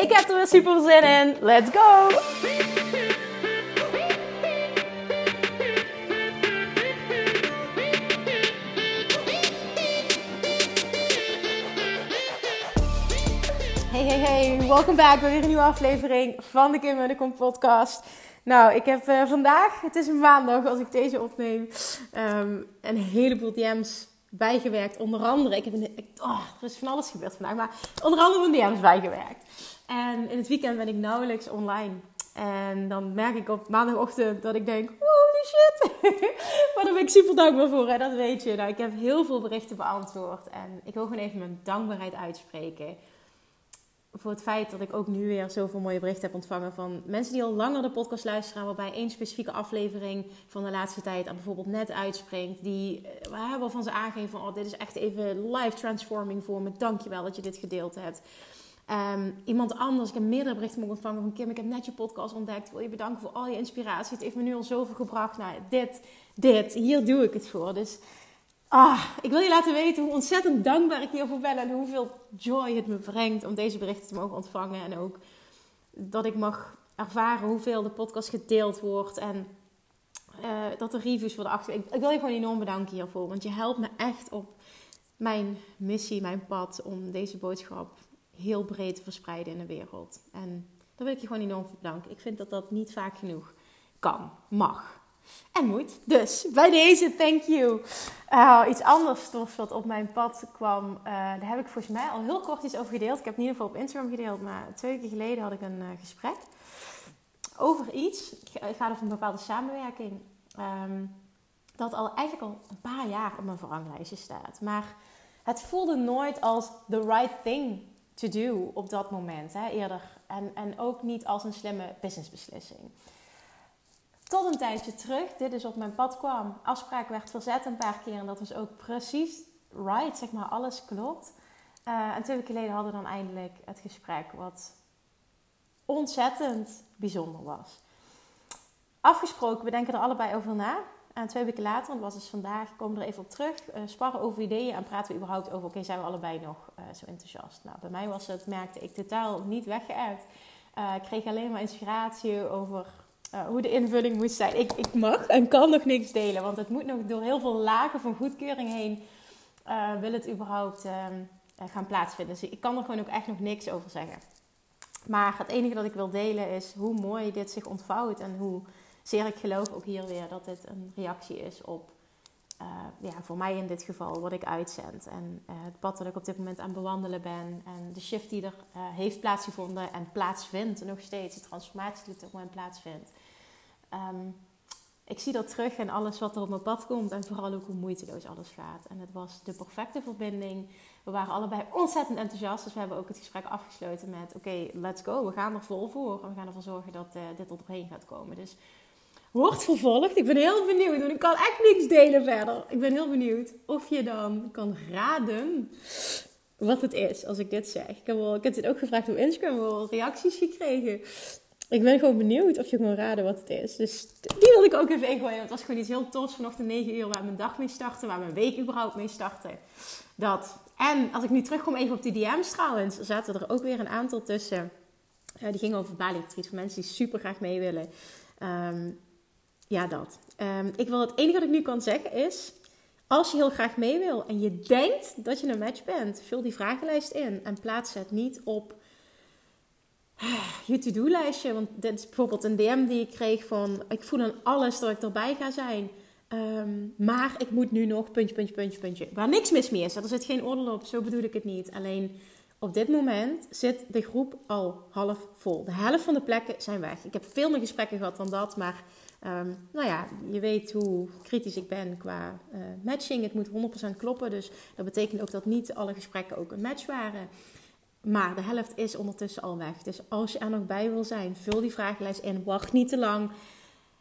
Ik heb er weer super zin in. Let's go! Hey, hey, hey. Welkom back bij weer een nieuwe aflevering van de Kim de Kom podcast. Nou, ik heb uh, vandaag, het is een maandag als ik deze opneem, um, een heleboel DM's bijgewerkt. Onder andere, ik heb een, ik, oh, er is van alles gebeurd vandaag, maar onder andere mijn DM's bijgewerkt. En in het weekend ben ik nauwelijks online. En dan merk ik op maandagochtend dat ik denk, holy shit. maar daar ben ik super dankbaar voor, hè? dat weet je. Nou, ik heb heel veel berichten beantwoord. En ik wil gewoon even mijn dankbaarheid uitspreken. Voor het feit dat ik ook nu weer zoveel mooie berichten heb ontvangen van mensen die al langer de podcast luisteren. Waarbij één specifieke aflevering van de laatste tijd bijvoorbeeld net uitspringt. Die uh, waarvan ze aangeven van, oh, dit is echt even life transforming voor me. Dankjewel dat je dit gedeeld hebt. Um, iemand anders, ik heb meerdere berichten mogen ontvangen van Kim, ik heb net je podcast ontdekt. Wil je bedanken voor al je inspiratie. Het heeft me nu al zoveel gebracht. Nou, dit, dit, hier doe ik het voor. Dus ah, ik wil je laten weten hoe ontzettend dankbaar ik hiervoor ben. En hoeveel joy het me brengt om deze berichten te mogen ontvangen. En ook dat ik mag ervaren hoeveel de podcast gedeeld wordt. En uh, dat er reviews worden achter. Ik, ik wil je gewoon enorm bedanken hiervoor. Want je helpt me echt op mijn missie, mijn pad om deze boodschap heel breed te verspreiden in de wereld. En daar wil ik je gewoon enorm voor bedanken. Ik vind dat dat niet vaak genoeg kan, mag en moet. Dus bij deze, thank you. Uh, iets anders stof wat op mijn pad kwam, uh, daar heb ik volgens mij al heel kort iets over gedeeld. Ik heb in ieder geval op Instagram gedeeld, maar twee weken geleden had ik een uh, gesprek over iets. Ik ga over een bepaalde samenwerking. Um, dat al eigenlijk al een paar jaar op mijn verlanglijstje staat. Maar het voelde nooit als the right thing do op dat moment, hè, eerder. En, en ook niet als een slimme businessbeslissing. Tot een tijdje terug, dit dus op mijn pad kwam, afspraak werd verzet een paar keer en dat was ook precies right, zeg maar, alles klopt. Uh, en twee weken geleden hadden we dan eindelijk het gesprek, wat ontzettend bijzonder was. Afgesproken, we denken er allebei over na. En twee weken later, want was dus vandaag, komen we er even op terug. Uh, sparren over ideeën en praten we überhaupt over, oké, zijn we allebei nog uh, zo enthousiast? Nou, bij mij was het, merkte ik totaal niet weggeëpt. Uh, ik kreeg alleen maar inspiratie over hoe de invulling moest zijn. Ik, ik mag en kan nog niks delen, want het moet nog door heel veel lagen van goedkeuring heen, wil het überhaupt ehm, gaan plaatsvinden. Dus ik kan er gewoon ook echt nog niks over zeggen. Maar het enige dat ik wil delen is hoe mooi dit zich ontvouwt en hoe zeer ik geloof ook hier weer dat dit een reactie is op, uh, ja, voor mij in dit geval, wat ik uitzend. En uh, het pad dat ik op dit moment aan bewandelen ben. En de shift die er uh, heeft plaatsgevonden en plaatsvindt nog steeds. De transformatie die op dit moment plaatsvindt. Um, ik zie dat terug in alles wat er op mijn pad komt. En vooral ook hoe moeiteloos alles gaat. En het was de perfecte verbinding. We waren allebei ontzettend enthousiast. Dus we hebben ook het gesprek afgesloten met... Oké, let's go. We gaan er vol voor. En we gaan ervoor zorgen dat dit er doorheen gaat komen. Dus wordt vervolgd. Ik ben heel benieuwd, want ik kan echt niks delen verder. Ik ben heel benieuwd of je dan kan raden wat het is als ik dit zeg. Ik heb, wel, ik heb dit ook gevraagd op Instagram, wel reacties gekregen. Ik ben gewoon benieuwd of je kan raden wat het is. Dus die wil ik ook even ingooien. Het was gewoon iets heel tofs vanochtend 9 uur waar mijn dag mee startte, waar mijn week überhaupt mee startte. Dat. En als ik nu terugkom even op die DM's trouwens, zaten er ook weer een aantal tussen. Die gingen over Bali Retreat voor mensen die super graag mee willen. Um, ja, dat. Um, ik wil het enige wat ik nu kan zeggen is, als je heel graag mee wil en je denkt dat je een match bent, vul die vragenlijst in en plaats het niet op je to-do-lijstje. Want dit is bijvoorbeeld een DM die ik kreeg van, ik voel aan alles dat ik erbij ga zijn. Um, maar ik moet nu nog puntje, puntje, puntje, puntje. Waar niks mis mee is. Er zit geen oordeel op, zo bedoel ik het niet. Alleen op dit moment zit de groep al half vol. De helft van de plekken zijn weg. Ik heb veel meer gesprekken gehad dan dat, maar Um, nou ja, je weet hoe kritisch ik ben qua uh, matching. Het moet 100% kloppen. Dus dat betekent ook dat niet alle gesprekken ook een match waren. Maar de helft is ondertussen al weg. Dus als je er nog bij wil zijn, vul die vragenlijst in. Wacht niet te lang.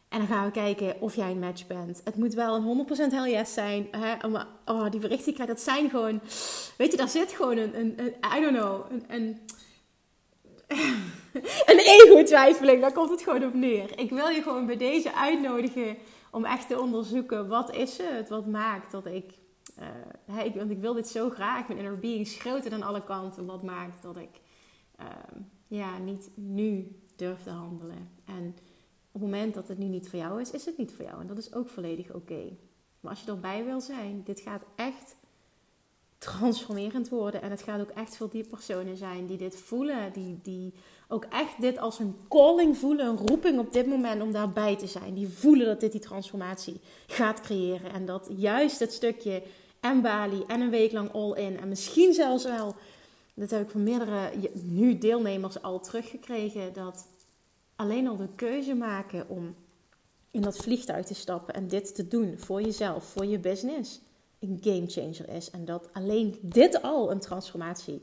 En dan gaan we kijken of jij een match bent. Het moet wel een 100% hell yes zijn. Hè? Maar, oh, die berichten die krijg dat zijn gewoon... Weet je, daar zit gewoon een... een, een I don't know. Een, een, een ego-twijfeling. Daar komt het gewoon op neer. Ik wil je gewoon bij deze uitnodigen... om echt te onderzoeken... wat is het wat maakt dat ik... Ik want ik wil dit zo graag. Mijn inner being groter dan alle kanten. Wat maakt dat ik... Uh, ja, niet nu durf te handelen. En op het moment dat het nu niet voor jou is, is het niet voor jou. En dat is ook volledig oké. Maar als je erbij wil zijn, dit gaat echt transformerend worden. En het gaat ook echt voor die personen zijn die dit voelen. Die, die ook echt dit als een calling voelen. Een roeping op dit moment om daarbij te zijn. Die voelen dat dit die transformatie gaat creëren. En dat juist het stukje en Bali en een week lang all in. En misschien zelfs wel, dat heb ik van meerdere nu deelnemers al teruggekregen. Dat alleen al de keuze maken om in dat vliegtuig te stappen en dit te doen voor jezelf, voor je business, een game changer is. En dat alleen dit al een transformatie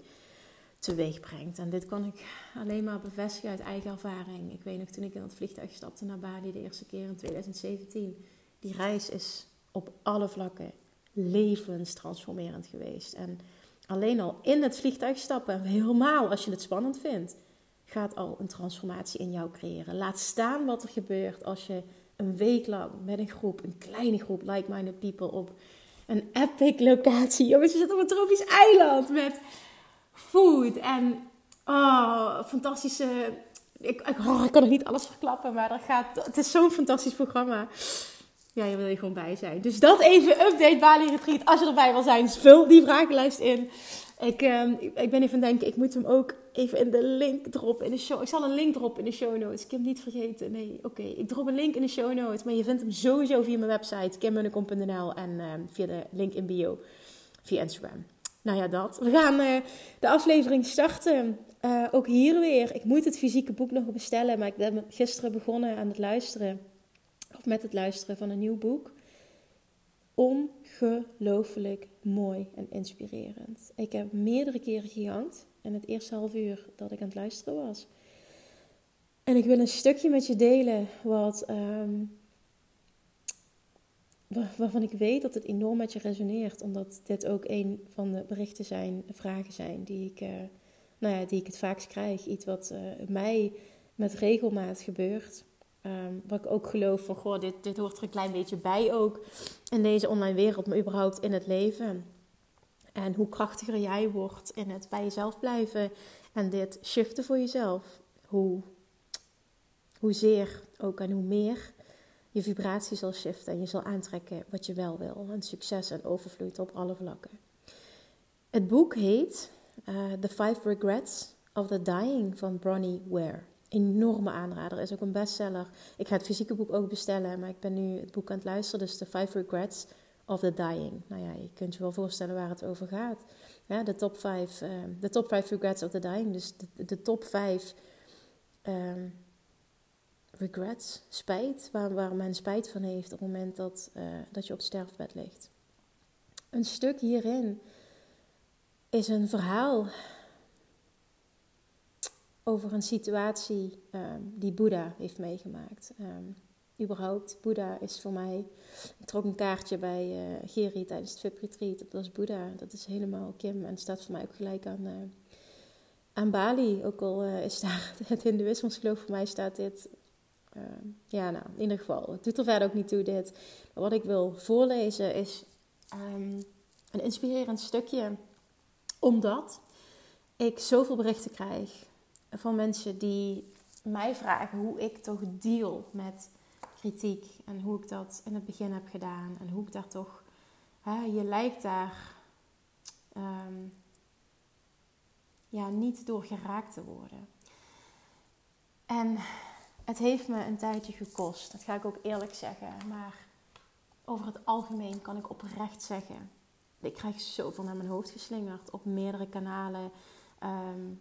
teweeg brengt. En dit kan ik alleen maar bevestigen uit eigen ervaring. Ik weet nog toen ik in dat vliegtuig stapte naar Bali de eerste keer in 2017. Die reis is op alle vlakken levenstransformerend geweest. En alleen al in het vliegtuig stappen, helemaal als je het spannend vindt, gaat al een transformatie in jou creëren. Laat staan wat er gebeurt als je een week lang met een groep, een kleine groep like-minded people op een epic locatie. Jongens, je zit op een tropisch eiland met food en oh, fantastische. Ik, ik, ik kan nog niet alles verklappen, maar er gaat, het is zo'n fantastisch programma. Ja, je wil je gewoon bij zijn. Dus dat even update Bali Retreat. Als je erbij wil zijn, vul die vragenlijst in. Ik, uh, ik ben even aan denken, ik moet hem ook even in de link droppen in de show. Ik zal een link droppen in de show notes. Ik heb hem niet vergeten. Nee, oké. Ik drop een link in de show notes. Maar je vindt hem sowieso via mijn website, kimmunnekom.nl en uh, via de link in bio via Instagram. Nou ja, dat. We gaan uh, de aflevering starten. Uh, ook hier weer. Ik moet het fysieke boek nog bestellen, maar ik ben gisteren begonnen aan het luisteren. Of met het luisteren van een nieuw boek ongelooflijk mooi en inspirerend. Ik heb meerdere keren gejankt in het eerste half uur dat ik aan het luisteren was. En ik wil een stukje met je delen wat, um, waarvan ik weet dat het enorm met je resoneert. Omdat dit ook een van de berichten zijn, vragen zijn die ik, uh, nou ja, die ik het vaakst krijg. Iets wat uh, mij met regelmaat gebeurt. Um, wat ik ook geloof van, goh, dit, dit hoort er een klein beetje bij ook in deze online wereld, maar überhaupt in het leven. En hoe krachtiger jij wordt in het bij jezelf blijven en dit shiften voor jezelf. Hoe, hoezeer ook en hoe meer je vibratie zal shiften en je zal aantrekken wat je wel wil. En succes en overvloed op alle vlakken. Het boek heet uh, The Five Regrets of the Dying van Bronnie Ware enorme aanrader. Is ook een bestseller. Ik ga het fysieke boek ook bestellen, maar ik ben nu het boek aan het luisteren. Dus The Five Regrets of the Dying. Nou ja, je kunt je wel voorstellen waar het over gaat. Ja, de top 5 uh, de top 5 regrets of the dying. Dus de, top 5 um, regrets, spijt, waar, waar men spijt van heeft op het moment dat, uh, dat je op het sterfbed ligt. Een stuk hierin is een verhaal over een situatie um, die Boeddha heeft meegemaakt. Um, überhaupt, Boeddha is voor mij. Ik trok een kaartje bij uh, Geri tijdens het VIP Retreat. Dat was Boeddha. Dat is helemaal Kim. En staat voor mij ook gelijk aan, uh, aan Bali. Ook al uh, is daar het Hindoeïsme geloof voor mij staat dit. Ehm, ja, nou, in ieder geval. Het doet er verder ook niet toe dit. Maar wat ik wil voorlezen is um, een inspirerend stukje. Omdat ik zoveel berichten krijg van mensen die mij vragen hoe ik toch deal met kritiek. En hoe ik dat in het begin heb gedaan. En hoe ik daar toch. Hè, je lijkt daar um, ja, niet door geraakt te worden. En het heeft me een tijdje gekost. Dat ga ik ook eerlijk zeggen. Maar over het algemeen kan ik oprecht zeggen. Ik krijg zoveel naar mijn hoofd geslingerd op meerdere kanalen. Um,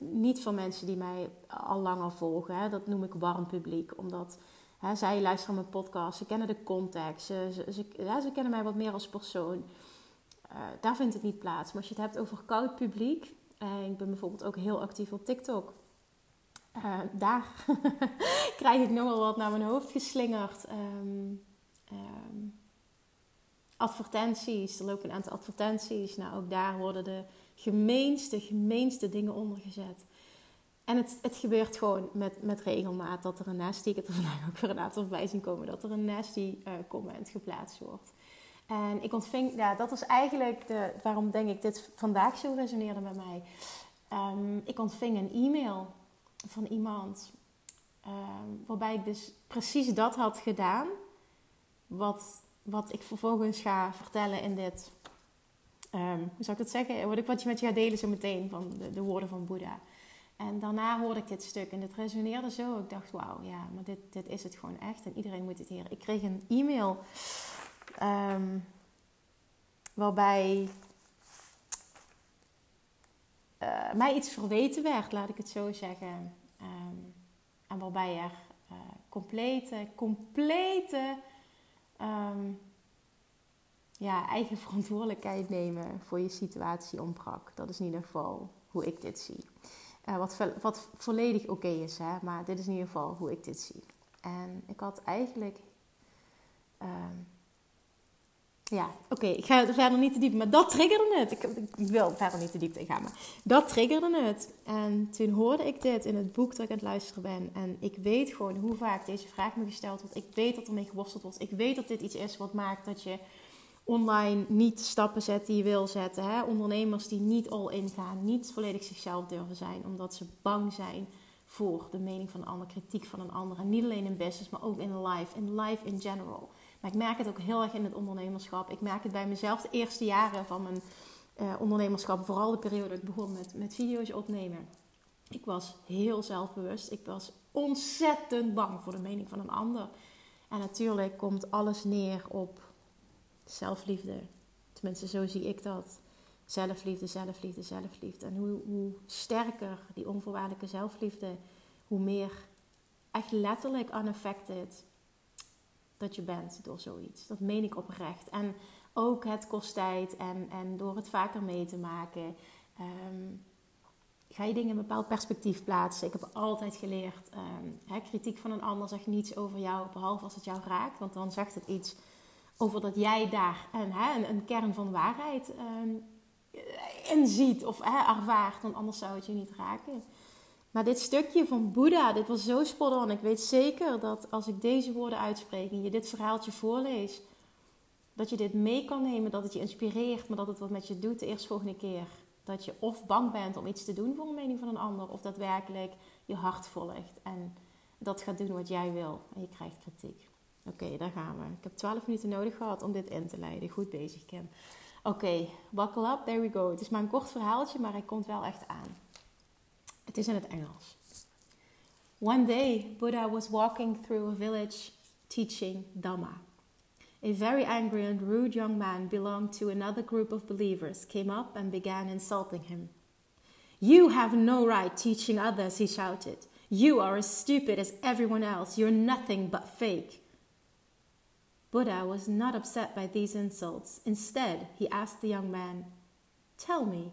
niet van mensen die mij al langer volgen. Hè. Dat noem ik warm publiek. Omdat hè, zij luisteren mijn podcast. Ze kennen de context. Ze, ze, ze kennen mij wat meer als persoon. Uh, daar vindt het niet plaats. Maar als je het hebt over koud publiek. Uh, ik ben bijvoorbeeld ook heel actief op TikTok. Uh, daar krijg ik nogal wat naar mijn hoofd geslingerd. Um, um, advertenties, er lopen een aantal advertenties. Nou, ook daar worden de gemeenste, gemeenste dingen ondergezet. En het, het gebeurt gewoon met, met regelmaat dat er een nasty, ik heb er vandaag ook weer een aantal voorbij zien komen, dat er een nasty uh, comment geplaatst wordt. En ik ontving, ja, dat was eigenlijk de, waarom denk ik dit vandaag zo resoneerde met mij. Um, ik ontving een e-mail van iemand um, waarbij ik dus precies dat had gedaan wat, wat ik vervolgens ga vertellen in dit, um, hoe zou ik dat zeggen, wat ik wat je met je gaat delen zo meteen van de, de woorden van Boeddha. En daarna hoorde ik dit stuk en het resoneerde zo. Ik dacht, wauw, ja, maar dit, dit is het gewoon echt. En iedereen moet het hier. Ik kreeg een e-mail um, waarbij uh, mij iets verweten werd, laat ik het zo zeggen. Um, en waarbij er uh, complete, complete um, ja, eigen verantwoordelijkheid nemen voor je situatie ontbrak. Dat is in ieder geval hoe ik dit zie. Uh, wat, wat volledig oké is, hè? maar dit is in ieder geval hoe ik dit zie. En ik had eigenlijk. Uh, ja, oké, ik ga er verder niet te diep maar dat triggerde het. Ik, ik, wil verder niet te diep in gaan, maar dat triggerde het. En toen hoorde ik dit in het boek dat ik aan het luisteren ben. En ik weet gewoon hoe vaak deze vraag me gesteld wordt. Ik weet dat er mee geworsteld wordt. Ik weet dat dit iets is wat maakt dat je online niet stappen zet die je wil zetten. Hè? Ondernemers die niet all in gaan, niet volledig zichzelf durven zijn, omdat ze bang zijn voor de mening van een ander, kritiek van een ander. En niet alleen in business, maar ook in life, in life in general. Maar ik merk het ook heel erg in het ondernemerschap. Ik merk het bij mezelf de eerste jaren van mijn uh, ondernemerschap, vooral de periode dat ik begon met, met video's opnemen. Ik was heel zelfbewust. Ik was ontzettend bang voor de mening van een ander. En natuurlijk komt alles neer op zelfliefde. Tenminste, zo zie ik dat. Zelfliefde, zelfliefde, zelfliefde. En hoe, hoe sterker die onvoorwaardelijke zelfliefde, hoe meer echt letterlijk unaffected dat je bent door zoiets. Dat meen ik oprecht. En ook het kost tijd en, en door het vaker mee te maken. Um, ga je dingen in een bepaald perspectief plaatsen. Ik heb altijd geleerd, um, hè, kritiek van een ander zegt niets over jou, behalve als het jou raakt. Want dan zegt het iets over dat jij daar een, hè, een, een kern van waarheid um, in ziet of hè, ervaart. Want anders zou het je niet raken. Maar dit stukje van Boeddha, dit was zo spot on. Ik weet zeker dat als ik deze woorden uitspreek en je dit verhaaltje voorleest, dat je dit mee kan nemen, dat het je inspireert, maar dat het wat met je doet de eerstvolgende keer. Dat je of bang bent om iets te doen voor een mening van een ander, of daadwerkelijk je hart volgt en dat gaat doen wat jij wil en je krijgt kritiek. Oké, daar gaan we. Ik heb 12 minuten nodig gehad om dit in te leiden. Goed bezig, Kim. Oké, okay, buckle up, there we go. Het is maar een kort verhaaltje, maar hij komt wel echt aan. Het is in het Engels. One day, Buddha was walking through a village teaching Dhamma. A very angry and rude young man belonged to another group of believers came up and began insulting him. You have no right teaching others, he shouted. You are as stupid as everyone else. You're nothing but fake. Buddha was not upset by these insults. Instead, he asked the young man, Tell me,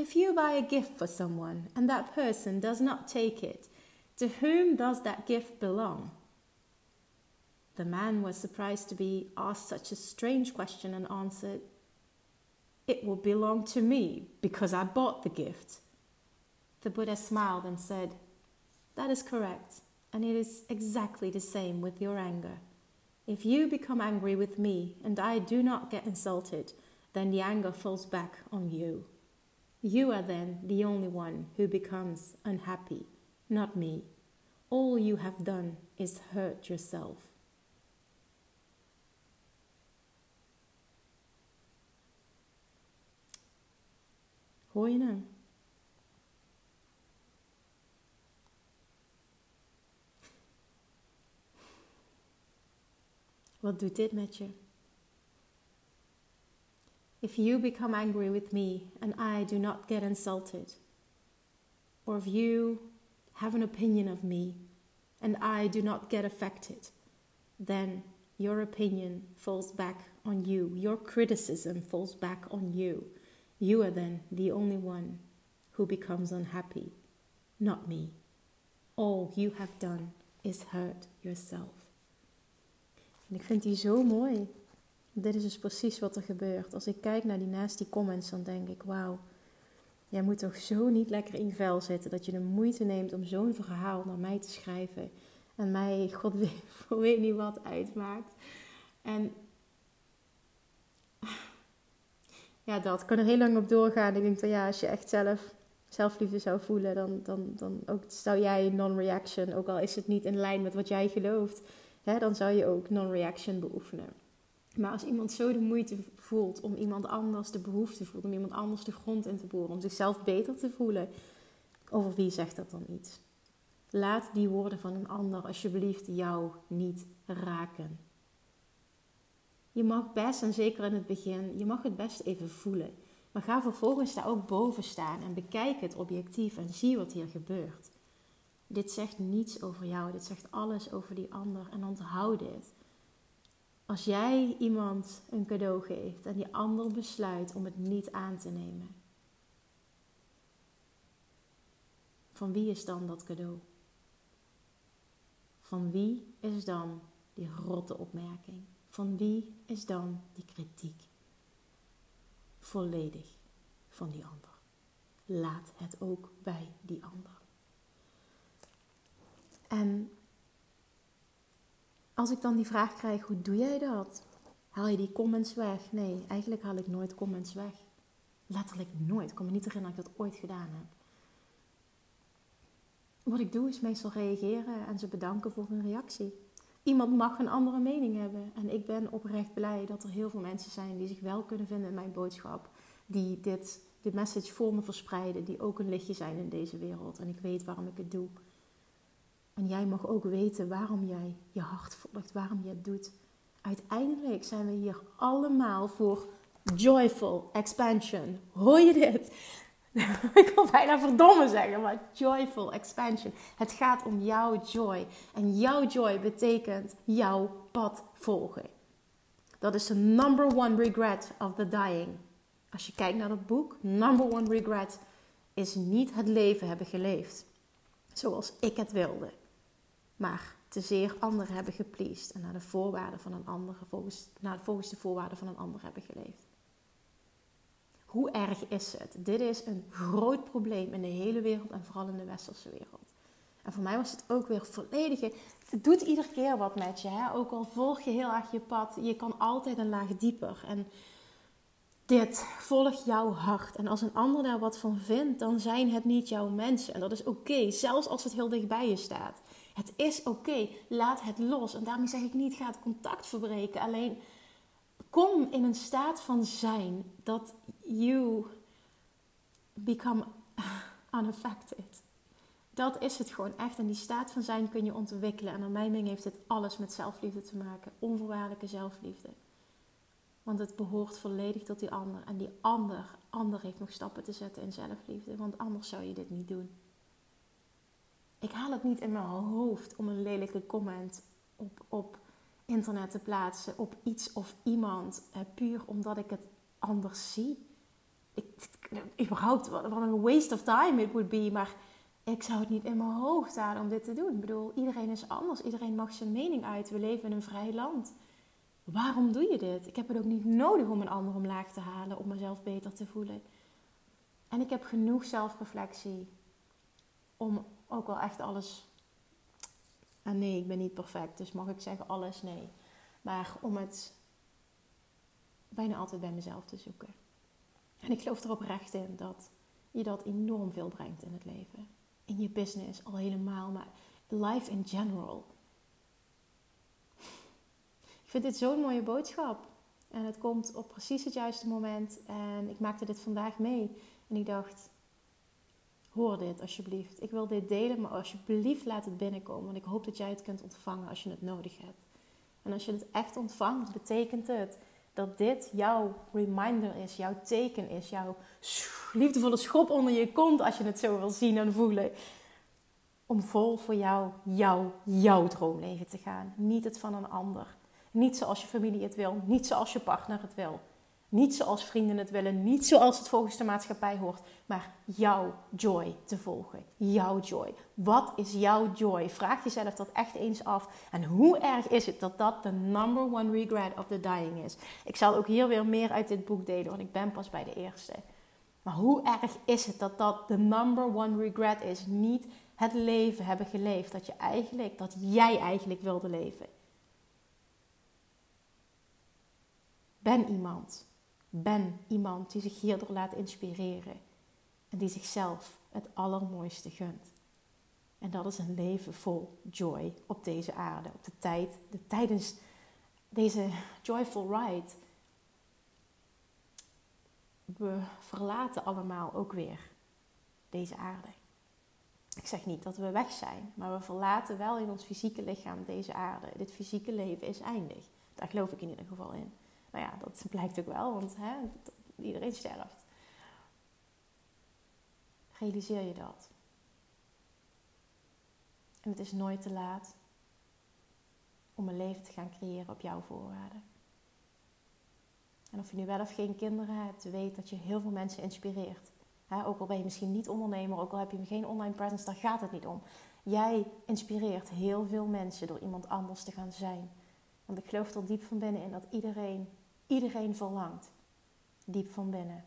if you buy a gift for someone and that person does not take it, to whom does that gift belong? The man was surprised to be asked such a strange question and answered, It will belong to me because I bought the gift. The Buddha smiled and said, That is correct, and it is exactly the same with your anger. If you become angry with me and I do not get insulted, then the anger falls back on you. You are then the only one who becomes unhappy, not me. All you have done is hurt yourself. Hoor je hem? Wat doet dit met je? If you become angry with me and I do not get insulted, or if you have an opinion of me and I do not get affected, then your opinion falls back on you. Your criticism falls back on you. You are then the only one who becomes unhappy, not me. All you have done is hurt yourself. En ik vind die zo mooi. Dit is dus precies wat er gebeurt. Als ik kijk naar die nasty comments, dan denk ik: wauw, jij moet toch zo niet lekker in vel zitten dat je de moeite neemt om zo'n verhaal naar mij te schrijven. En mij, god weet, weet niet wat, uitmaakt. En ja, dat kan er heel lang op doorgaan. Ik denk van ja, als je echt zelf zelfliefde zou voelen, dan, dan, dan ook, zou jij non-reaction, ook al is het niet in lijn met wat jij gelooft, hè, dan zou je ook non-reaction beoefenen. Maar als iemand zo de moeite voelt om iemand anders de behoefte voelt, om iemand anders de grond in te boren, om zichzelf beter te voelen, over wie zegt dat dan iets? Laat die woorden van een ander alsjeblieft jou niet raken. Je mag best, en zeker in het begin, je mag het best even voelen. Maar ga vervolgens daar ook boven staan en bekijk het objectief en zie wat hier gebeurt. Dit zegt niets over jou, dit zegt alles over die ander. En onthoud dit. Als jij iemand een cadeau geeft en die ander besluit om het niet aan te nemen, van wie is dan dat cadeau? Van wie is dan die rotte opmerking? Van wie is dan die kritiek? Volledig van die ander. Laat het ook bij die ander. En als ik dan die vraag krijg, hoe doe jij dat? Haal je die comments weg? Nee, eigenlijk haal ik nooit comments weg. Letterlijk nooit. Ik kan me niet herinneren dat ik dat ooit gedaan heb. Wat ik doe is meestal reageren en ze bedanken voor hun reactie. Iemand mag een andere mening hebben. En ik ben oprecht blij dat er heel veel mensen zijn die zich wel kunnen vinden in mijn boodschap. Die dit, dit message voor me verspreiden. Die ook een lichtje zijn in deze wereld. En ik weet waarom ik het doe. En jij mag ook weten waarom jij je hart volgt, waarom je het doet. Uiteindelijk zijn we hier allemaal voor joyful expansion. Hoor je dit? ik wil bijna verdomme zeggen, maar joyful expansion. Het gaat om jouw joy. En jouw joy betekent jouw pad volgen. Dat is de number one regret of the dying. Als je kijkt naar dat boek, number one regret is niet het leven hebben geleefd zoals ik het wilde, maar te zeer anderen hebben gepleased en naar de voorwaarden van een ander, volgens, naar, volgens de voorwaarden van een ander hebben geleefd. Hoe erg is het? Dit is een groot probleem in de hele wereld en vooral in de westerse wereld. En voor mij was het ook weer volledige. Het doet iedere keer wat met je. Hè? Ook al volg je heel erg je pad, je kan altijd een laag dieper. En dit, volg jouw hart. En als een ander daar wat van vindt, dan zijn het niet jouw mensen. En dat is oké, zelfs als het heel dichtbij je staat. Het is oké, laat het los. En daarmee zeg ik niet, ga het contact verbreken. Alleen kom in een staat van zijn dat you become unaffected. Dat is het gewoon echt. En die staat van zijn kun je ontwikkelen. En naar mijn mening heeft het alles met zelfliefde te maken. Onvoorwaardelijke zelfliefde. Want het behoort volledig tot die ander. En die ander, ander heeft nog stappen te zetten in zelfliefde. Want anders zou je dit niet doen. Ik haal het niet in mijn hoofd om een lelijke comment op, op internet te plaatsen. Op iets of iemand. Eh, puur omdat ik het anders zie ik, überhaupt, wat een waste of time it would be. Maar ik zou het niet in mijn hoofd halen om dit te doen. Ik bedoel, iedereen is anders. Iedereen mag zijn mening uit. We leven in een vrij land. Waarom doe je dit? Ik heb het ook niet nodig om een ander omlaag te halen. Om mezelf beter te voelen. En ik heb genoeg zelfreflectie. Om ook wel echt alles... En nee, ik ben niet perfect. Dus mag ik zeggen alles? Nee. Maar om het bijna altijd bij mezelf te zoeken. En ik geloof er oprecht in dat je dat enorm veel brengt in het leven. In je business al helemaal, maar life in general. Ik vind dit zo'n mooie boodschap. En het komt op precies het juiste moment. En ik maakte dit vandaag mee. En ik dacht, hoor dit alsjeblieft. Ik wil dit delen, maar alsjeblieft laat het binnenkomen. Want ik hoop dat jij het kunt ontvangen als je het nodig hebt. En als je het echt ontvangt, betekent het dat dit jouw reminder is, jouw teken is, jouw liefdevolle schop onder je kont, als je het zo wil zien en voelen. Om vol voor jou, jouw, jouw droomleven te gaan. Niet het van een ander. Niet zoals je familie het wil, niet zoals je partner het wil. Niet zoals vrienden het willen, niet zoals het volgens de maatschappij hoort, maar jouw joy te volgen. Jouw joy. Wat is jouw joy? Vraag jezelf dat echt eens af. En hoe erg is het dat dat de number one regret of the dying is? Ik zal ook hier weer meer uit dit boek delen, want ik ben pas bij de eerste. Maar hoe erg is het dat dat de number one regret is? Niet het leven hebben geleefd dat je eigenlijk, dat jij eigenlijk wilde leven. Ben iemand. Ben iemand die zich hierdoor laat inspireren. En die zichzelf het allermooiste gunt. En dat is een leven vol joy op deze aarde. Op de tijd, de, tijdens deze joyful ride. We verlaten allemaal ook weer deze aarde. Ik zeg niet dat we weg zijn, maar we verlaten wel in ons fysieke lichaam deze aarde. Dit fysieke leven is eindig. Daar geloof ik in ieder geval in. Nou ja, dat blijkt ook wel, want hè, iedereen sterft. Realiseer je dat. En het is nooit te laat om een leven te gaan creëren op jouw voorwaarden. En of je nu wel of geen kinderen hebt, weet dat je heel veel mensen inspireert. ook al ben je misschien niet ondernemer, ook al heb je geen online presence, daar gaat het niet om. Jij inspireert heel veel mensen door iemand anders te gaan zijn. Want ik geloof er diep van binnen in dat iedereen Iedereen verlangt, diep van binnen,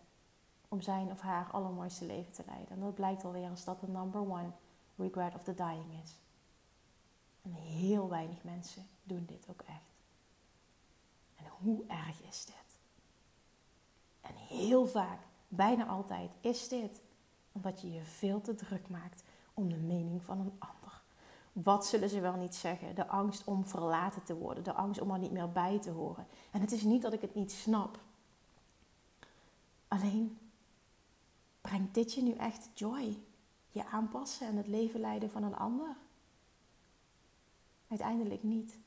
om zijn of haar allermooiste leven te leiden. En dat blijkt alweer als dat de number one regret of the dying is. En heel weinig mensen doen dit ook echt. En hoe erg is dit? En heel vaak, bijna altijd, is dit omdat je je veel te druk maakt om de mening van een ander. Wat zullen ze wel niet zeggen? De angst om verlaten te worden, de angst om er niet meer bij te horen. En het is niet dat ik het niet snap. Alleen brengt dit je nu echt joy? Je aanpassen en het leven leiden van een ander? Uiteindelijk niet.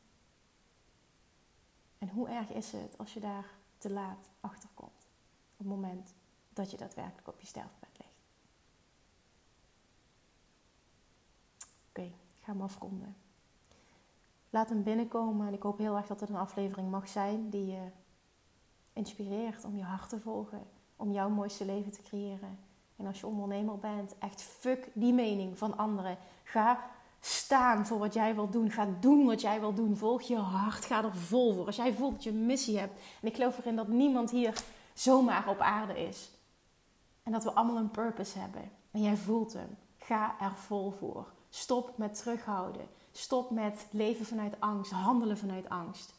En hoe erg is het als je daar te laat achter komt? Op het moment dat je daadwerkelijk op je sterfbed ligt. Oké ga hem afronden. Laat hem binnenkomen en ik hoop heel erg dat het een aflevering mag zijn die je inspireert om je hart te volgen, om jouw mooiste leven te creëren. En als je ondernemer bent, echt fuck die mening van anderen. Ga staan voor wat jij wilt doen. Ga doen wat jij wilt doen. Volg je hart. Ga er vol voor. Als jij voelt dat je missie hebt. En ik geloof erin dat niemand hier zomaar op aarde is. En dat we allemaal een purpose hebben. En jij voelt hem. Ga er vol voor. Stop met terughouden. Stop met leven vanuit angst, handelen vanuit angst.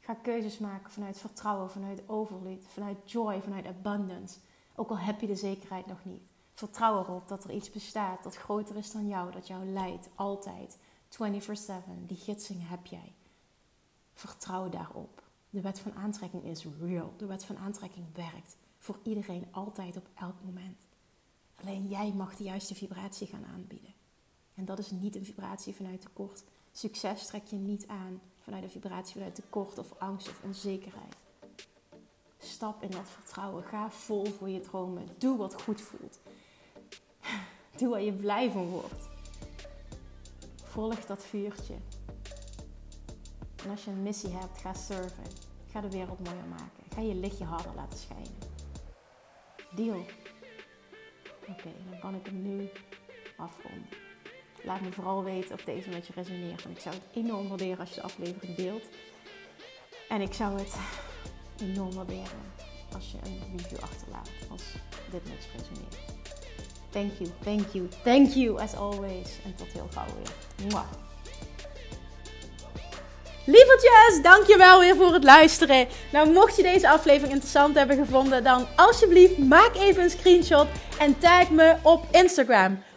Ga keuzes maken vanuit vertrouwen, vanuit overvloed, vanuit joy, vanuit abundance. Ook al heb je de zekerheid nog niet. Vertrouw erop dat er iets bestaat dat groter is dan jou, dat jou leidt, altijd. 24/7, die gidsing heb jij. Vertrouw daarop. De wet van aantrekking is real. De wet van aantrekking werkt voor iedereen, altijd, op elk moment. Alleen jij mag de juiste vibratie gaan aanbieden. En dat is niet een vibratie vanuit tekort. Succes trek je niet aan vanuit een vibratie vanuit tekort of angst of onzekerheid. Stap in dat vertrouwen. Ga vol voor je dromen. Doe wat goed voelt. Doe waar je blij van wordt. Volg dat vuurtje. En als je een missie hebt, ga surfen. Ga de wereld mooier maken. Ga je lichtje harder laten schijnen. Deal. Oké, dan kan ik hem nu afronden. Laat me vooral weten of deze met je resoneert. En ik zou het enorm waarderen als je de aflevering deelt. En ik zou het enorm waarderen als je een review achterlaat als dit met je resoneert. Thank you, thank you, thank you as always. En tot heel gauw weer. Mwah. Lievertjes, dankjewel weer voor het luisteren. Nou, mocht je deze aflevering interessant hebben gevonden, dan alsjeblieft maak even een screenshot en tag me op Instagram